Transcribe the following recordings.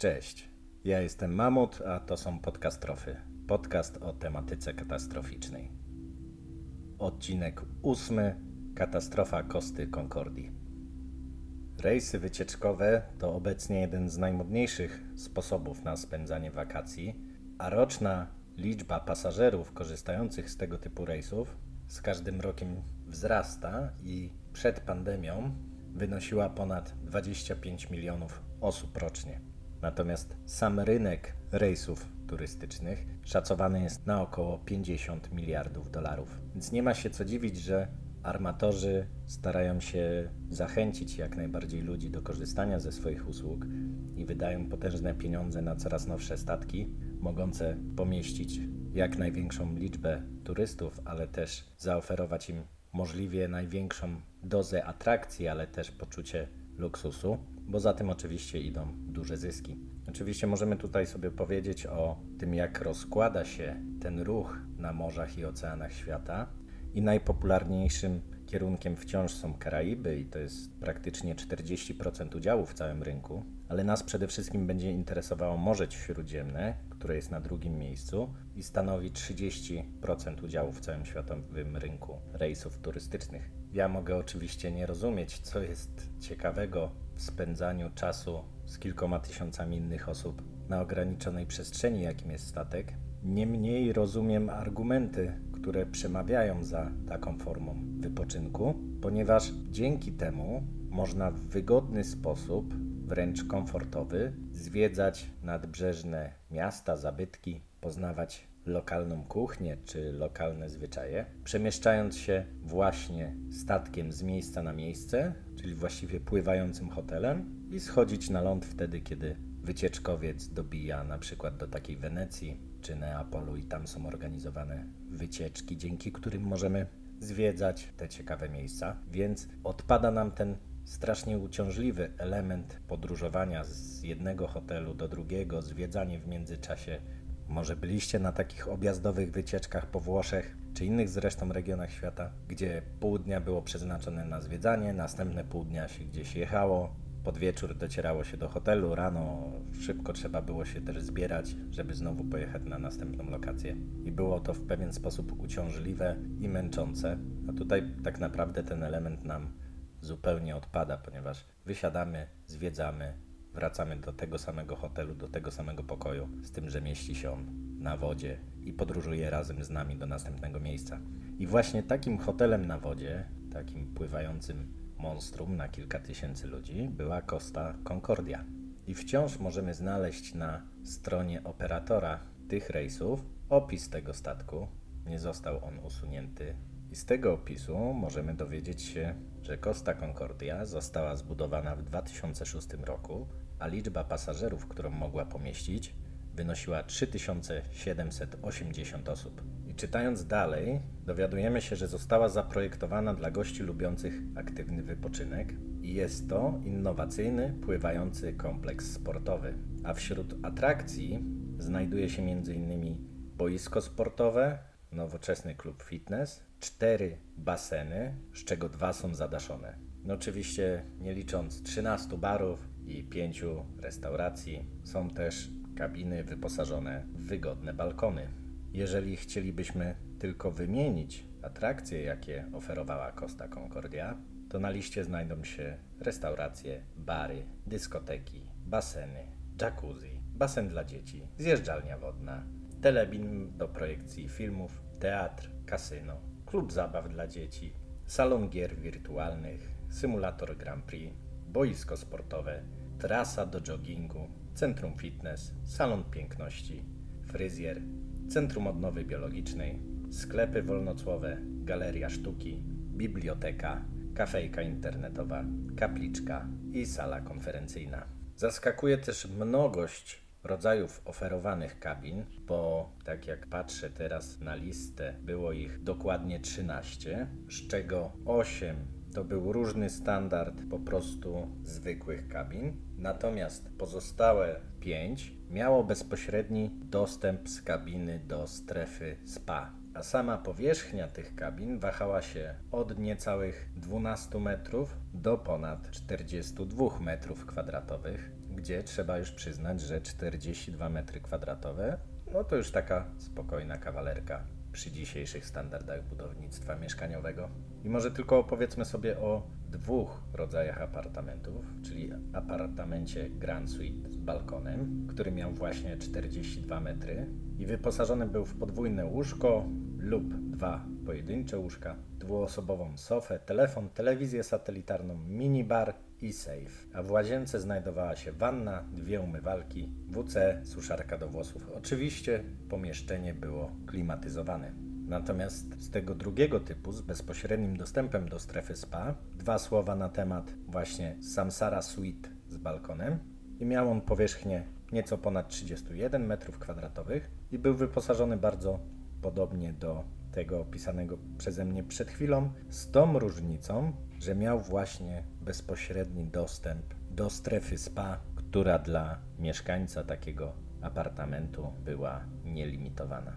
Cześć, ja jestem Mamut, a to są Podcastrofy. Podcast o tematyce katastroficznej. Odcinek ósmy. Katastrofa Kosty Concordii. Rejsy wycieczkowe to obecnie jeden z najmodniejszych sposobów na spędzanie wakacji, a roczna liczba pasażerów korzystających z tego typu rejsów z każdym rokiem wzrasta i przed pandemią wynosiła ponad 25 milionów osób rocznie. Natomiast sam rynek rejsów turystycznych szacowany jest na około 50 miliardów dolarów. Więc nie ma się co dziwić, że armatorzy starają się zachęcić jak najbardziej ludzi do korzystania ze swoich usług i wydają potężne pieniądze na coraz nowsze statki, mogące pomieścić jak największą liczbę turystów, ale też zaoferować im możliwie największą dozę atrakcji, ale też poczucie luksusu, bo za tym oczywiście idą duże zyski. Oczywiście możemy tutaj sobie powiedzieć o tym, jak rozkłada się ten ruch na morzach i oceanach świata. I najpopularniejszym kierunkiem wciąż są Karaiby, i to jest praktycznie 40% udziału w całym rynku. Ale nas przede wszystkim będzie interesowało Morze Śródziemne, które jest na drugim miejscu i stanowi 30% udziału w całym światowym rynku rejsów turystycznych. Ja mogę oczywiście nie rozumieć, co jest ciekawego spędzaniu czasu z kilkoma tysiącami innych osób na ograniczonej przestrzeni, jakim jest statek. Niemniej rozumiem argumenty, które przemawiają za taką formą wypoczynku, ponieważ dzięki temu można w wygodny sposób, wręcz komfortowy, zwiedzać nadbrzeżne miasta, zabytki, poznawać lokalną kuchnię czy lokalne zwyczaje, przemieszczając się właśnie statkiem z miejsca na miejsce, czyli właściwie pływającym hotelem, i schodzić na ląd wtedy, kiedy wycieczkowiec dobija na przykład do takiej Wenecji czy Neapolu i tam są organizowane wycieczki, dzięki którym możemy zwiedzać te ciekawe miejsca. Więc odpada nam ten strasznie uciążliwy element podróżowania z jednego hotelu do drugiego, zwiedzanie w międzyczasie może byliście na takich objazdowych wycieczkach po Włoszech czy innych zresztą regionach świata, gdzie pół dnia było przeznaczone na zwiedzanie, następne pół dnia się gdzieś jechało, pod wieczór docierało się do hotelu, rano szybko trzeba było się też zbierać, żeby znowu pojechać na następną lokację. I było to w pewien sposób uciążliwe i męczące. A tutaj tak naprawdę ten element nam zupełnie odpada, ponieważ wysiadamy, zwiedzamy, wracamy do tego samego hotelu, do tego samego pokoju, z tym, że mieści się on na wodzie i podróżuje razem z nami do następnego miejsca. I właśnie takim hotelem na wodzie, takim pływającym monstrum na kilka tysięcy ludzi, była Costa Concordia. I wciąż możemy znaleźć na stronie operatora tych rejsów opis tego statku. Nie został on usunięty. I z tego opisu możemy dowiedzieć się, że Costa Concordia została zbudowana w 2006 roku, a liczba pasażerów, którą mogła pomieścić, wynosiła 3780 osób. I czytając dalej, dowiadujemy się, że została zaprojektowana dla gości lubiących aktywny wypoczynek i jest to innowacyjny, pływający kompleks sportowy. A wśród atrakcji znajduje się m.in. boisko sportowe, nowoczesny klub fitness, cztery baseny, z czego dwa są zadaszone. No oczywiście nie licząc 13 barów i 5 restauracji, są też kabiny wyposażone w wygodne balkony. Jeżeli chcielibyśmy tylko wymienić atrakcje, jakie oferowała Costa Concordia, to na liście znajdą się restauracje, bary, dyskoteki, baseny, jacuzzi, basen dla dzieci, zjeżdżalnia wodna, telebin do projekcji filmów, teatr, kasyno, klub zabaw dla dzieci, salon gier wirtualnych, symulator Grand Prix, boisko sportowe, trasa do joggingu, centrum fitness, salon piękności, fryzjer, centrum odnowy biologicznej, sklepy wolnocłowe, galeria sztuki, biblioteka, kafejka internetowa, kapliczka i sala konferencyjna. Zaskakuje też mnogość rodzajów oferowanych kabin, bo tak jak patrzę teraz na listę, było ich dokładnie 13, z czego 8 to był różny standard po prostu zwykłych kabin, natomiast pozostałe 5 miało bezpośredni dostęp z kabiny do strefy spa. a sama powierzchnia tych kabin wahała się od niecałych 12 metrów do ponad 42 metrów kwadratowych, gdzie trzeba już przyznać, że 42 metry kwadratowe no to już taka spokojna kawalerka przy dzisiejszych standardach budownictwa mieszkaniowego. I może tylko opowiedzmy sobie o dwóch rodzajach apartamentów, czyli apartamencie Grand Suite z balkonem, który miał właśnie 42 metry i wyposażony był w podwójne łóżko lub dwa pojedyncze łóżka, dwuosobową sofę, telefon, telewizję satelitarną, minibar i safe. A w łazience znajdowała się wanna, dwie umywalki, WC, suszarka do włosów. Oczywiście pomieszczenie było klimatyzowane. Natomiast z tego drugiego typu, z bezpośrednim dostępem do strefy spa, dwa słowa na temat właśnie Samsara Suite z balkonem. I miał on powierzchnię nieco ponad 31 m2 i był wyposażony bardzo podobnie do tego opisanego przeze mnie przed chwilą, z tą różnicą, że miał właśnie bezpośredni dostęp do strefy spa, która dla mieszkańca takiego apartamentu była nielimitowana.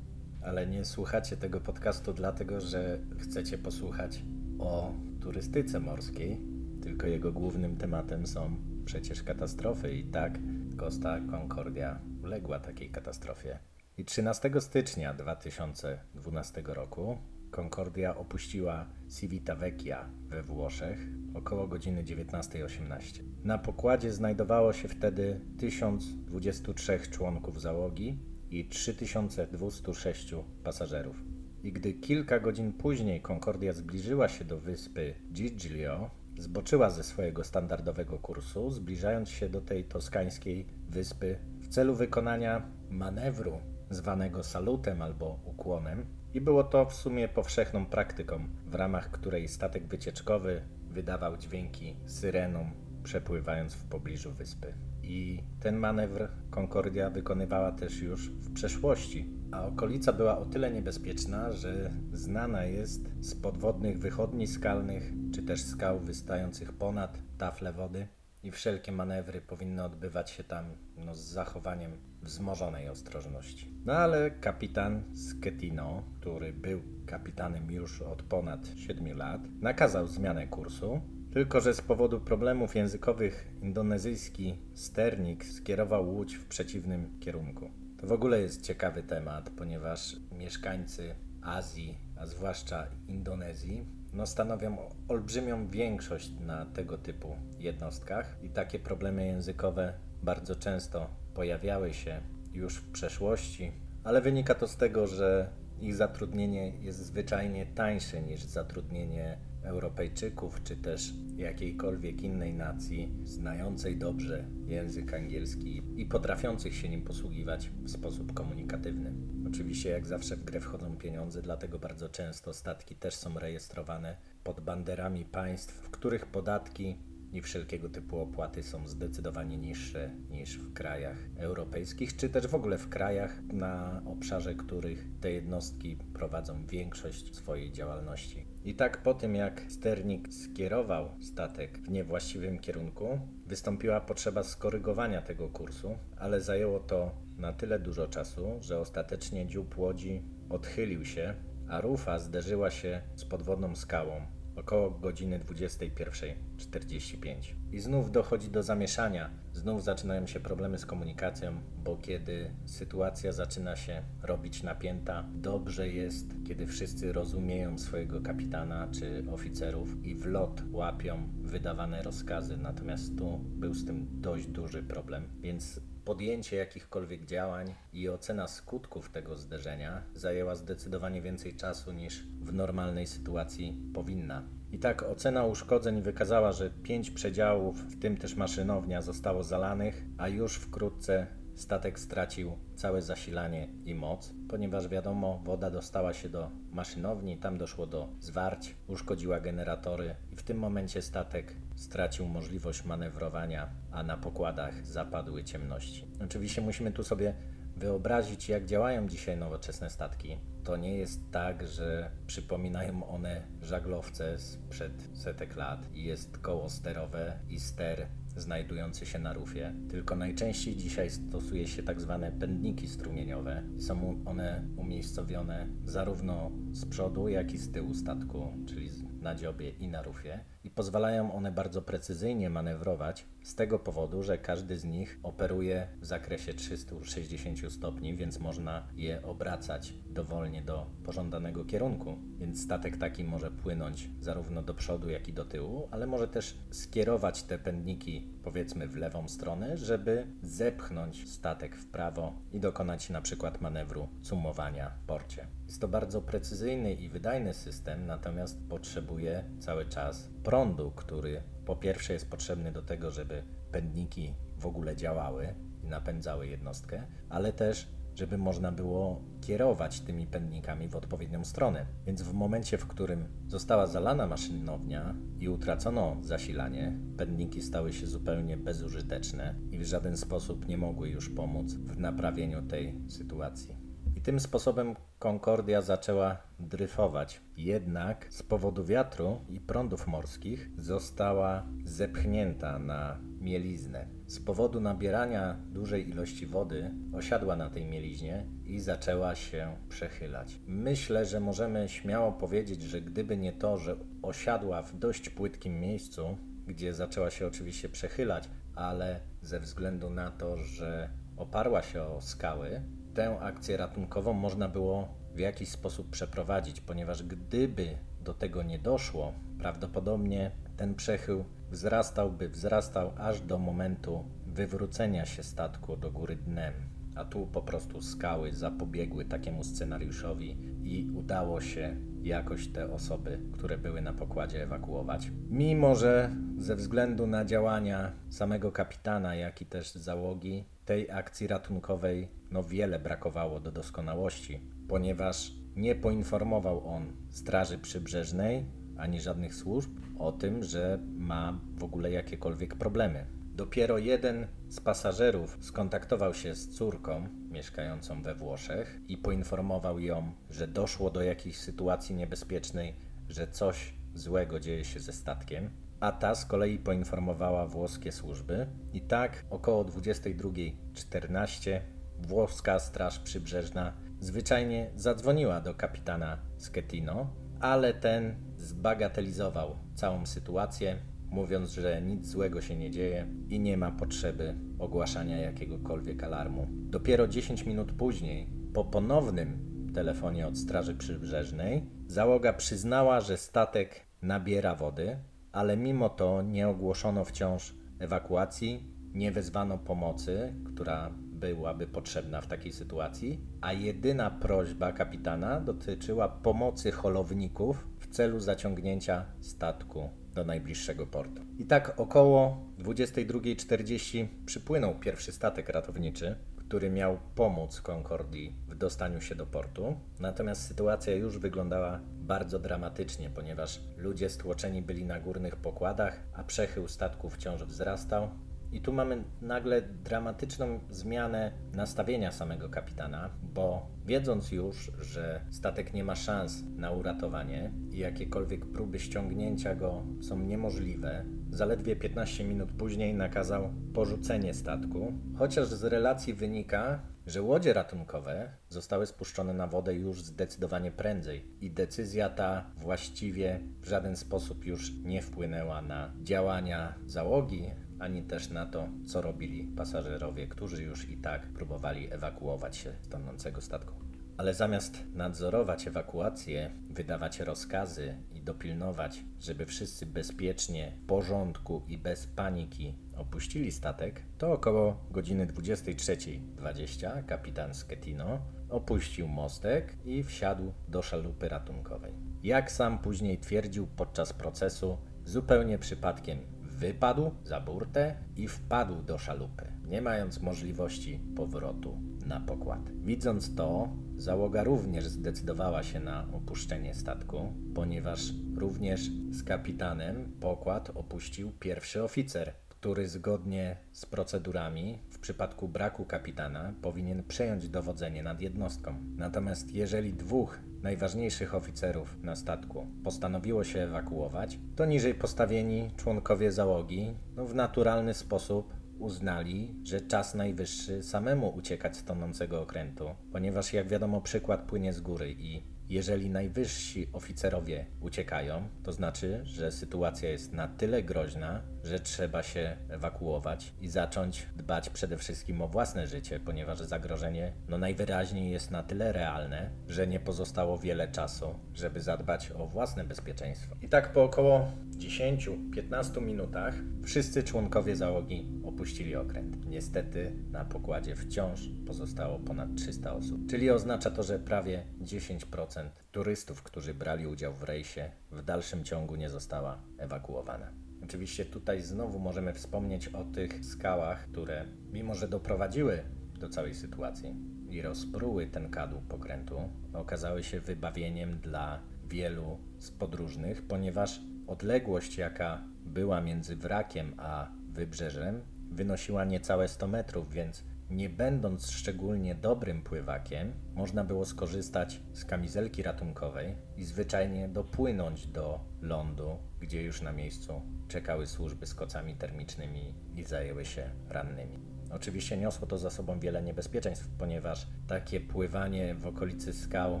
Ale nie słuchacie tego podcastu dlatego, że chcecie posłuchać o turystyce morskiej, tylko jego głównym tematem są przecież katastrofy i tak Costa Concordia uległa takiej katastrofie. I 13 stycznia 2012 roku Concordia opuściła Civitavecchia we Włoszech około godziny 19.18. Na pokładzie znajdowało się wtedy 1023 członków załogi i 3206 pasażerów. I gdy kilka godzin później Concordia zbliżyła się do wyspy Giglio, zboczyła ze swojego standardowego kursu, zbliżając się do tej toskańskiej wyspy w celu wykonania manewru zwanego salutem albo ukłonem, i było to w sumie powszechną praktyką, w ramach której statek wycieczkowy wydawał dźwięki syreną, przepływając w pobliżu wyspy. I ten manewr Concordia wykonywała też już w przeszłości, a okolica była o tyle niebezpieczna, że znana jest z podwodnych wychodni skalnych, czy też skał wystających ponad tafle wody i wszelkie manewry powinny odbywać się tam no, z zachowaniem wzmożonej ostrożności. No ale kapitan Sketino, który był kapitanem już od ponad 7 lat, nakazał zmianę kursu, tylko że z powodu problemów językowych indonezyjski sternik skierował łódź w przeciwnym kierunku. To w ogóle jest ciekawy temat, ponieważ mieszkańcy Azji, a zwłaszcza Indonezji, no stanowią olbrzymią większość na tego typu jednostkach i takie problemy językowe bardzo często pojawiały się już w przeszłości, ale wynika to z tego, że ich zatrudnienie jest zwyczajnie tańsze niż zatrudnienie Europejczyków czy też jakiejkolwiek innej nacji znającej dobrze język angielski i potrafiących się nim posługiwać w sposób komunikatywny. Oczywiście, jak zawsze, w grę wchodzą pieniądze, dlatego bardzo często statki też są rejestrowane pod banderami państw, w których podatki i wszelkiego typu opłaty są zdecydowanie niższe niż w krajach europejskich, czy też w ogóle w krajach, na obszarze których te jednostki prowadzą większość swojej działalności. I tak po tym, jak sternik skierował statek w niewłaściwym kierunku, wystąpiła potrzeba skorygowania tego kursu, ale zajęło to na tyle dużo czasu, że ostatecznie dziób łodzi odchylił się, a rufa zderzyła się z podwodną skałą, około godziny 21.45. I znów dochodzi do zamieszania, znów zaczynają się problemy z komunikacją, bo kiedy sytuacja zaczyna się robić napięta, dobrze jest, kiedy wszyscy rozumieją swojego kapitana czy oficerów i w lot łapią wydawane rozkazy. Natomiast tu był z tym dość duży problem, więc podjęcie jakichkolwiek działań i ocena skutków tego zderzenia zajęła zdecydowanie więcej czasu niż w normalnej sytuacji powinna. I tak ocena uszkodzeń wykazała, że pięć przedziałów, w tym też maszynownia, zostało zalanych, a już wkrótce statek stracił całe zasilanie i moc, ponieważ wiadomo, woda dostała się do maszynowni, tam doszło do zwarć, uszkodziła generatory i w tym momencie statek stracił możliwość manewrowania, a na pokładach zapadły ciemności. Oczywiście musimy tu sobie wyobrazić, jak działają dzisiaj nowoczesne statki. To nie jest tak, że przypominają one żaglowce sprzed setek lat i jest koło sterowe i ster znajdujący się na rufie, tylko najczęściej dzisiaj stosuje się tak zwane pędniki strumieniowe. Są one umiejscowione zarówno z przodu, jak i z tyłu statku, czyli na dziobie i na rufie i pozwalają one bardzo precyzyjnie manewrować z tego powodu, że każdy z nich operuje w zakresie 360 stopni, więc można je obracać dowolnie do pożądanego kierunku. Więc statek taki może płynąć zarówno do przodu, jak i do tyłu, ale może też skierować te pędniki powiedzmy w lewą stronę, żeby zepchnąć statek w prawo i dokonać na przykład manewru cumowania w porcie. Jest to bardzo precyzyjny i wydajny system, natomiast potrzebuje cały czas prądu, który po pierwsze jest potrzebny do tego, żeby pędniki w ogóle działały i napędzały jednostkę, ale też żeby można było kierować tymi pędnikami w odpowiednią stronę. Więc w momencie, w którym została zalana maszynownia i utracono zasilanie, pędniki stały się zupełnie bezużyteczne i w żaden sposób nie mogły już pomóc w naprawieniu tej sytuacji. I tym sposobem Concordia zaczęła dryfować. Jednak z powodu wiatru i prądów morskich została zepchnięta na mieliznę. Z powodu nabierania dużej ilości wody osiadła na tej mieliźnie i zaczęła się przechylać. Myślę, że możemy śmiało powiedzieć, że gdyby nie to, że osiadła w dość płytkim miejscu, gdzie zaczęła się oczywiście przechylać, ale ze względu na to, że oparła się o skały, tę akcję ratunkową można było w jakiś sposób przeprowadzić, ponieważ gdyby do tego nie doszło, prawdopodobnie ten przechył wzrastałby, wzrastał aż do momentu wywrócenia się statku do góry dnem. A tu po prostu skały zapobiegły takiemu scenariuszowi i udało się jakoś te osoby, które były na pokładzie, ewakuować. Mimo, że ze względu na działania samego kapitana, jak i też załogi, tej akcji ratunkowej no wiele brakowało do doskonałości, ponieważ nie poinformował on Straży Przybrzeżnej ani żadnych służb o tym, że ma w ogóle jakiekolwiek problemy. Dopiero jeden z pasażerów skontaktował się z córką mieszkającą we Włoszech i poinformował ją, że doszło do jakiejś sytuacji niebezpiecznej, że coś złego dzieje się ze statkiem, a ta z kolei poinformowała włoskie służby. I tak około 22.14 włoska Straż Przybrzeżna zwyczajnie zadzwoniła do kapitana Schettino, ale ten zbagatelizował całą sytuację, mówiąc, że nic złego się nie dzieje i nie ma potrzeby ogłaszania jakiegokolwiek alarmu. Dopiero 10 minut później, po ponownym telefonie od Straży Przybrzeżnej, załoga przyznała, że statek nabiera wody, ale mimo to nie ogłoszono wciąż ewakuacji, nie wezwano pomocy, która byłaby potrzebna w takiej sytuacji, a jedyna prośba kapitana dotyczyła pomocy holowników w celu zaciągnięcia statku do najbliższego portu. I tak około 22.40 przypłynął pierwszy statek ratowniczy, który miał pomóc Concordii w dostaniu się do portu. Natomiast sytuacja już wyglądała bardzo dramatycznie, ponieważ ludzie stłoczeni byli na górnych pokładach, a przechył statku wciąż wzrastał, i tu mamy nagle dramatyczną zmianę nastawienia samego kapitana, bo wiedząc już, że statek nie ma szans na uratowanie i jakiekolwiek próby ściągnięcia go są niemożliwe, zaledwie 15 minut później nakazał porzucenie statku, chociaż z relacji wynika, że łodzie ratunkowe zostały spuszczone na wodę już zdecydowanie prędzej i decyzja ta właściwie w żaden sposób już nie wpłynęła na działania załogi, ani też na to, co robili pasażerowie, którzy już i tak próbowali ewakuować się z tonącego statku. Ale zamiast nadzorować ewakuację, wydawać rozkazy i dopilnować, żeby wszyscy bezpiecznie, w porządku i bez paniki opuścili statek, to około godziny 23.20 kapitan Schettino opuścił mostek i wsiadł do szalupy ratunkowej. Jak sam później twierdził podczas procesu, zupełnie przypadkiem wypadł za burtę i wpadł do szalupy, nie mając możliwości powrotu na pokład. Widząc to, załoga również zdecydowała się na opuszczenie statku, ponieważ również z kapitanem pokład opuścił pierwszy oficer, który zgodnie z procedurami w przypadku braku kapitana powinien przejąć dowodzenie nad jednostką. Natomiast jeżeli dwóch najważniejszych oficerów na statku postanowiło się ewakuować, to niżej postawieni członkowie załogi no, w naturalny sposób uznali, że czas najwyższy samemu uciekać z tonącego okrętu, ponieważ jak wiadomo przykład płynie z góry i jeżeli najwyżsi oficerowie uciekają, to znaczy, że sytuacja jest na tyle groźna, że trzeba się ewakuować i zacząć dbać przede wszystkim o własne życie, ponieważ zagrożenie no najwyraźniej jest na tyle realne, że nie pozostało wiele czasu, żeby zadbać o własne bezpieczeństwo. I tak po około 10-15 minutach wszyscy członkowie załogi opuścili okręt. Niestety na pokładzie wciąż pozostało ponad 300 osób, czyli oznacza to, że prawie 10% turystów, którzy brali udział w rejsie, w dalszym ciągu nie została ewakuowana. Oczywiście tutaj znowu możemy wspomnieć o tych skałach, które mimo że doprowadziły do całej sytuacji i rozpruły ten kadłub pokrętu, okazały się wybawieniem dla wielu z podróżnych, ponieważ odległość, jaka była między wrakiem a wybrzeżem, wynosiła niecałe 100 metrów, więc nie będąc szczególnie dobrym pływakiem, można było skorzystać z kamizelki ratunkowej i zwyczajnie dopłynąć do lądu, gdzie już na miejscu czekały służby z kocami termicznymi i zajęły się rannymi. Oczywiście niosło to za sobą wiele niebezpieczeństw, ponieważ takie pływanie w okolicy skał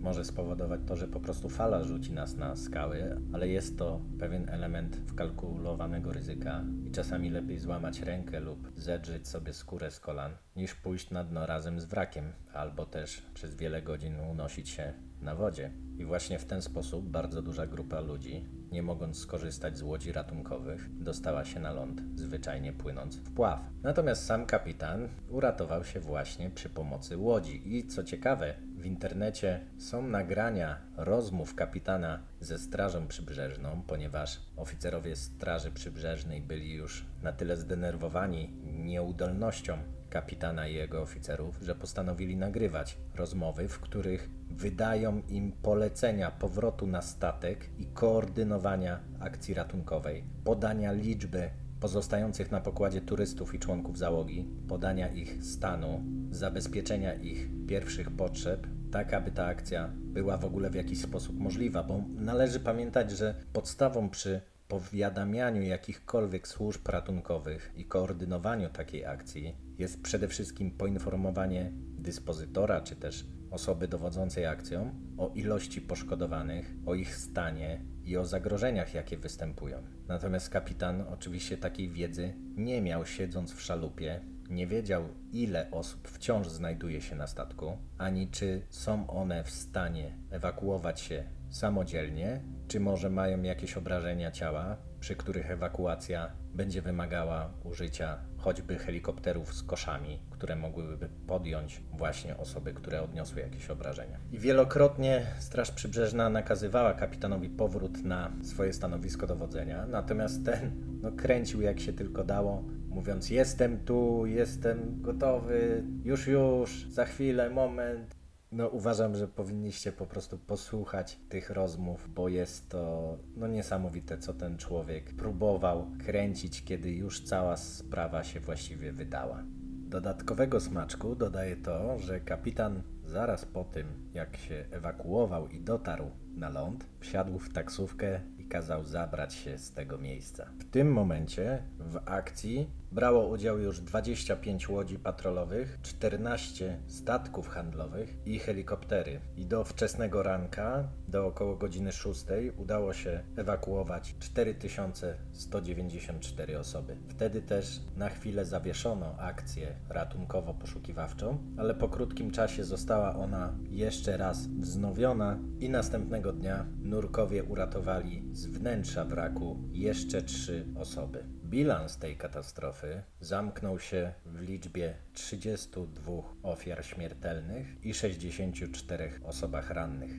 może spowodować to, że po prostu fala rzuci nas na skały, ale jest to pewien element wkalkulowanego ryzyka i czasami lepiej złamać rękę lub zedrzeć sobie skórę z kolan, niż pójść na dno razem z wrakiem, albo też przez wiele godzin unosić się na wodzie. I właśnie w ten sposób bardzo duża grupa ludzi, nie mogąc skorzystać z łodzi ratunkowych, dostała się na ląd, zwyczajnie płynąc w pław. Natomiast sam kapitan uratował się właśnie przy pomocy łodzi. I co ciekawe, w internecie są nagrania rozmów kapitana ze Strażą Przybrzeżną, ponieważ oficerowie Straży Przybrzeżnej byli już na tyle zdenerwowani nieudolnością kapitana i jego oficerów, że postanowili nagrywać rozmowy, w których wydają im polecenia powrotu na statek i koordynowania akcji ratunkowej, podania liczby pozostających na pokładzie turystów i członków załogi, podania ich stanu, zabezpieczenia ich pierwszych potrzeb, tak aby ta akcja była w ogóle w jakiś sposób możliwa, bo należy pamiętać, że podstawą przy powiadamianiu jakichkolwiek służb ratunkowych i koordynowaniu takiej akcji jest przede wszystkim poinformowanie dyspozytora czy też osoby dowodzącej akcją o ilości poszkodowanych, o ich stanie i o zagrożeniach, jakie występują. Natomiast kapitan oczywiście takiej wiedzy nie miał, siedząc w szalupie, nie wiedział, ile osób wciąż znajduje się na statku, ani czy są one w stanie ewakuować się samodzielnie, czy może mają jakieś obrażenia ciała, przy których ewakuacja będzie wymagała użycia choćby helikopterów z koszami, które mogłyby podjąć właśnie osoby, które odniosły jakieś obrażenia. I wielokrotnie Straż Przybrzeżna nakazywała kapitanowi powrót na swoje stanowisko dowodzenia, natomiast ten no, kręcił jak się tylko dało, mówiąc: Jestem tu, jestem gotowy, już, już, za chwilę, moment. No uważam, że powinniście po prostu posłuchać tych rozmów, bo jest to no niesamowite, co ten człowiek próbował kręcić, kiedy już cała sprawa się właściwie wydała. Dodatkowego smaczku dodaje to, że kapitan zaraz po tym, jak się ewakuował i dotarł na ląd, wsiadł w taksówkę i kazał zabrać się z tego miejsca. W tym momencie w akcji brało udział już 25 łodzi patrolowych, 14 statków handlowych i helikoptery. I do wczesnego ranka, do około godziny 6, udało się ewakuować 4194 osoby. Wtedy też na chwilę zawieszono akcję ratunkowo-poszukiwawczą, ale po krótkim czasie została ona jeszcze raz wznowiona i następnego dnia nurkowie uratowali z wnętrza wraku jeszcze trzy osoby. Bilans tej katastrofy zamknął się w liczbie 32 ofiar śmiertelnych i 64 osobach rannych.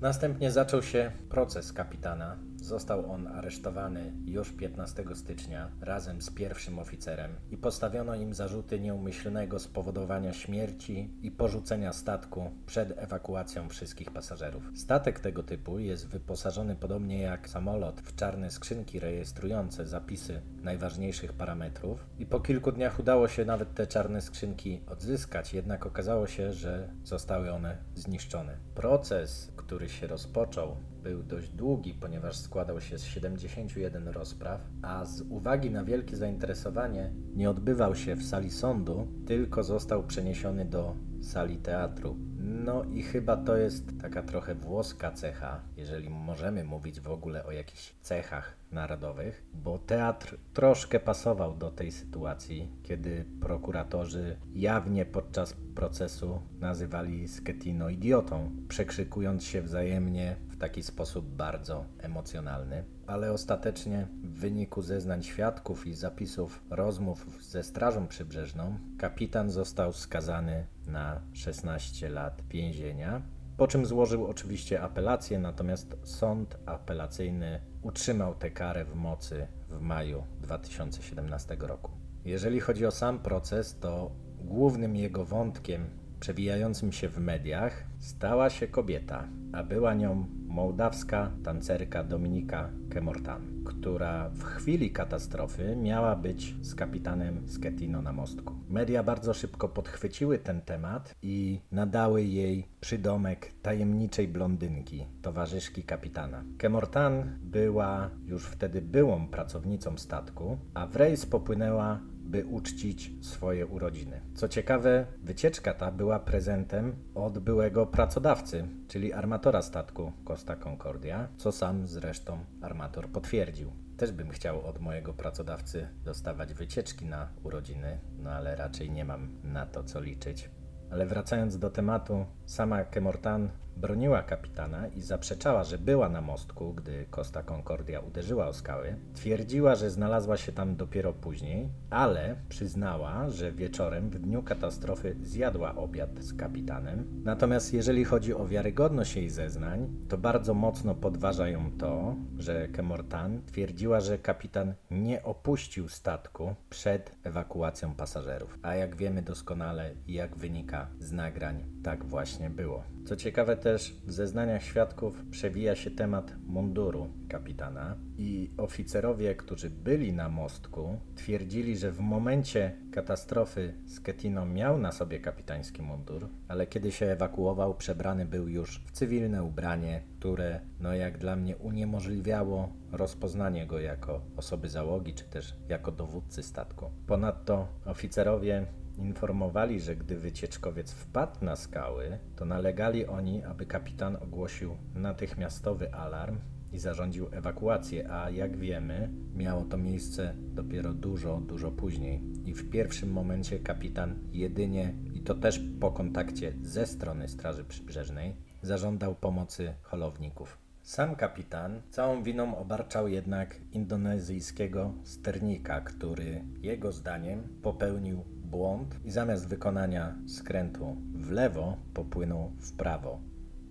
Następnie zaczął się proces kapitana Został on aresztowany już 15 stycznia razem z pierwszym oficerem i postawiono im zarzuty nieumyślnego spowodowania śmierci i porzucenia statku przed ewakuacją wszystkich pasażerów. Statek tego typu jest wyposażony podobnie jak samolot w czarne skrzynki rejestrujące zapisy najważniejszych parametrów i po kilku dniach udało się nawet te czarne skrzynki odzyskać, jednak okazało się, że zostały one zniszczone. Proces, który się rozpoczął, był dość długi, ponieważ składał się z 71 rozpraw, a z uwagi na wielkie zainteresowanie nie odbywał się w sali sądu, tylko został przeniesiony do sali teatru. No i chyba to jest taka trochę włoska cecha, jeżeli możemy mówić w ogóle o jakichś cechach narodowych, bo teatr troszkę pasował do tej sytuacji, kiedy prokuratorzy jawnie podczas procesu nazywali Schettino idiotą, przekrzykując się wzajemnie taki sposób bardzo emocjonalny. Ale ostatecznie w wyniku zeznań świadków i zapisów rozmów ze Strażą Przybrzeżną, kapitan został skazany na 16 lat więzienia po czym złożył oczywiście apelację, natomiast sąd apelacyjny utrzymał tę karę w mocy w maju 2017 roku. Jeżeli chodzi o sam proces, to głównym jego wątkiem przewijającym się w mediach stała się kobieta, a była nią mołdawska tancerka Dominika Kemortan, która w chwili katastrofy miała być z kapitanem Sketino na mostku. Media bardzo szybko podchwyciły ten temat i nadały jej przydomek tajemniczej blondynki, towarzyszki kapitana. Kemortan była już wtedy byłą pracownicą statku, a w rejs popłynęła by uczcić swoje urodziny. Co ciekawe, wycieczka ta była prezentem od byłego pracodawcy, czyli armatora statku Costa Concordia, co sam zresztą armator potwierdził. Też bym chciał od mojego pracodawcy dostawać wycieczki na urodziny, no ale raczej nie mam na to co liczyć. Ale wracając do tematu, sama Kemortan broniła kapitana i zaprzeczała, że była na mostku, gdy Costa Concordia uderzyła o skały. Twierdziła, że znalazła się tam dopiero później, ale przyznała, że wieczorem w dniu katastrofy zjadła obiad z kapitanem. Natomiast jeżeli chodzi o wiarygodność jej zeznań, to bardzo mocno podważa ją to, że Kemortan twierdziła, że kapitan nie opuścił statku przed ewakuacją pasażerów. A jak wiemy doskonale i jak wynika z nagrań, tak właśnie było. Co ciekawe też w zeznaniach świadków przewija się temat munduru kapitana i oficerowie, którzy byli na mostku, twierdzili, że w momencie katastrofy Sketino miał na sobie kapitański mundur, ale kiedy się ewakuował, przebrany był już w cywilne ubranie, które, no jak dla mnie, uniemożliwiało rozpoznanie go jako osoby załogi, czy też jako dowódcy statku. Ponadto oficerowie informowali, że gdy wycieczkowiec wpadł na skały, to nalegali oni, aby kapitan ogłosił natychmiastowy alarm i zarządził ewakuację, a jak wiemy, miało to miejsce dopiero dużo, dużo później. I w pierwszym momencie kapitan jedynie, i to też po kontakcie ze strony Straży Przybrzeżnej, zażądał pomocy holowników. Sam kapitan całą winą obarczał jednak indonezyjskiego sternika, który jego zdaniem popełnił błąd i zamiast wykonania skrętu w lewo popłynął w prawo.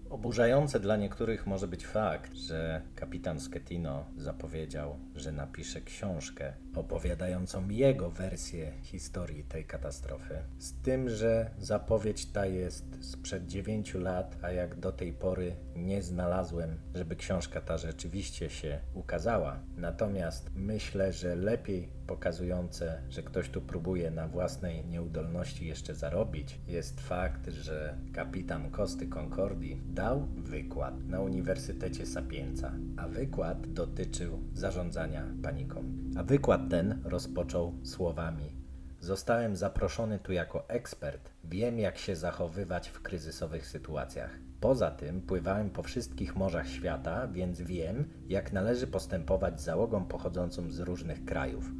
Oburzające dla niektórych może być fakt, że kapitan Schettino zapowiedział, że napisze książkę opowiadającą jego wersję historii tej katastrofy. Z tym, że zapowiedź ta jest sprzed 9 lat, a jak do tej pory nie znalazłem, żeby książka ta rzeczywiście się ukazała. Natomiast myślę, że lepiej pokazujące, że ktoś tu próbuje na własnej nieudolności jeszcze zarobić, jest fakt, że kapitan Kosty Concordii dał wykład na Uniwersytecie Sapienza, a wykład dotyczył zarządzania paniką. A wykład ten rozpoczął słowami: Zostałem zaproszony tu jako ekspert, wiem jak się zachowywać w kryzysowych sytuacjach. Poza tym pływałem po wszystkich morzach świata, więc wiem, jak należy postępować z załogą pochodzącą z różnych krajów.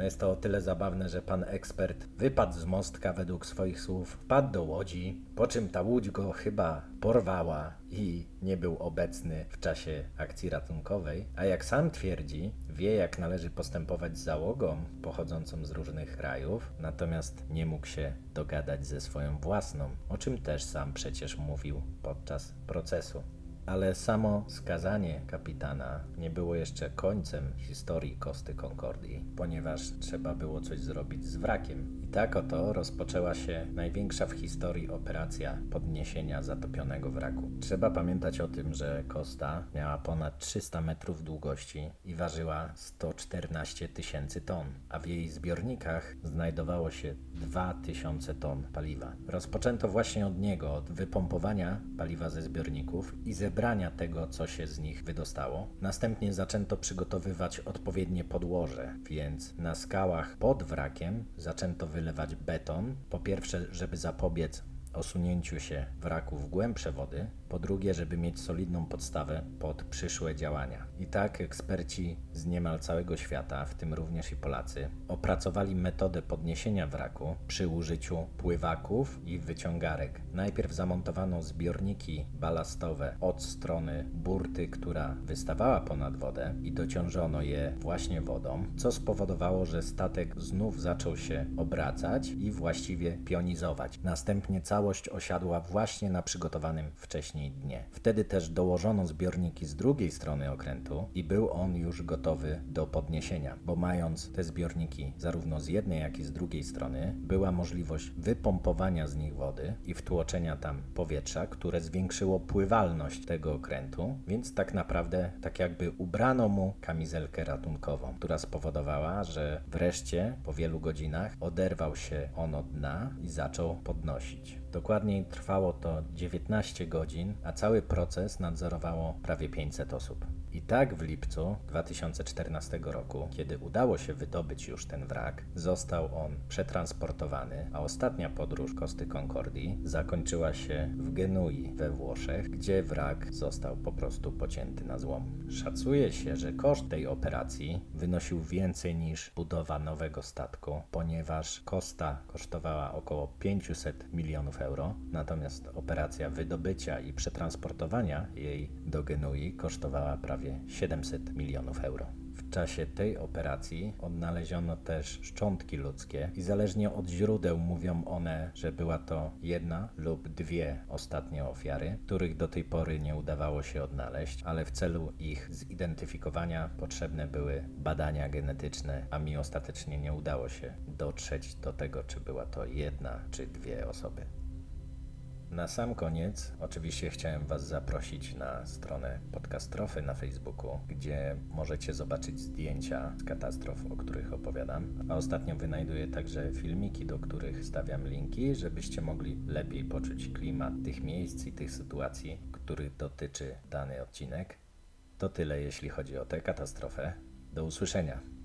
No jest to o tyle zabawne, że pan ekspert wypadł z mostka według swoich słów, wpadł do łodzi, po czym ta łódź go chyba porwała i nie był obecny w czasie akcji ratunkowej, a jak sam twierdzi, wie jak należy postępować z załogą pochodzącą z różnych krajów, natomiast nie mógł się dogadać ze swoją własną, o czym też sam przecież mówił podczas procesu. Ale samo skazanie kapitana nie było jeszcze końcem historii Kosty Concordii, ponieważ trzeba było coś zrobić z wrakiem. Tak oto rozpoczęła się największa w historii operacja podniesienia zatopionego wraku. Trzeba pamiętać o tym, że Kosta miała ponad 300 metrów długości i ważyła 114 tysięcy ton, a w jej zbiornikach znajdowało się 2000 ton paliwa. Rozpoczęto właśnie od niego, od wypompowania paliwa ze zbiorników i zebrania tego, co się z nich wydostało. Następnie zaczęto przygotowywać odpowiednie podłoże, więc na skałach pod wrakiem zaczęto wylewać beton. Po pierwsze, żeby zapobiec osunięciu się wraku w głębsze wody, po drugie, żeby mieć solidną podstawę pod przyszłe działania. I tak eksperci z niemal całego świata, w tym również i Polacy, opracowali metodę podniesienia wraku przy użyciu pływaków i wyciągarek. Najpierw zamontowano zbiorniki balastowe od strony burty, która wystawała ponad wodę i dociążono je właśnie wodą, co spowodowało, że statek znów zaczął się obracać i właściwie pionizować. Następnie całość osiadła właśnie na przygotowanym wcześniej dnie. Wtedy też dołożono zbiorniki z drugiej strony okrętu i był on już gotowy do podniesienia, bo mając te zbiorniki zarówno z jednej, jak i z drugiej strony, była możliwość wypompowania z nich wody i wtłoczenia tam powietrza, które zwiększyło pływalność tego okrętu, więc tak naprawdę tak jakby ubrano mu kamizelkę ratunkową, która spowodowała, że wreszcie po wielu godzinach oderwał się on od dna i zaczął podnosić. Dokładniej trwało to 19 godzin, a cały proces nadzorowało prawie 500 osób. I tak w lipcu 2014 roku, kiedy udało się wydobyć już ten wrak, został on przetransportowany, a ostatnia podróż Kosty Concordii zakończyła się w Genui we Włoszech, gdzie wrak został po prostu pocięty na złom. Szacuje się, że koszt tej operacji wynosił więcej niż budowa nowego statku, ponieważ Costa kosztowała około 500 milionów euro, natomiast operacja wydobycia i przetransportowania jej do Genui kosztowała prawie 700 milionów euro. W czasie tej operacji odnaleziono też szczątki ludzkie i zależnie od źródeł mówią one, że była to jedna lub dwie ostatnie ofiary, których do tej pory nie udawało się odnaleźć, ale w celu ich zidentyfikowania potrzebne były badania genetyczne, a mi ostatecznie nie udało się dotrzeć do tego, czy była to jedna czy dwie osoby. Na sam koniec, oczywiście chciałem Was zaprosić na stronę Podcastrofy na Facebooku, gdzie możecie zobaczyć zdjęcia z katastrof, o których opowiadam. A ostatnio wynajduję także filmiki, do których stawiam linki, żebyście mogli lepiej poczuć klimat tych miejsc i tych sytuacji, których dotyczy dany odcinek. To tyle, jeśli chodzi o tę katastrofę. Do usłyszenia.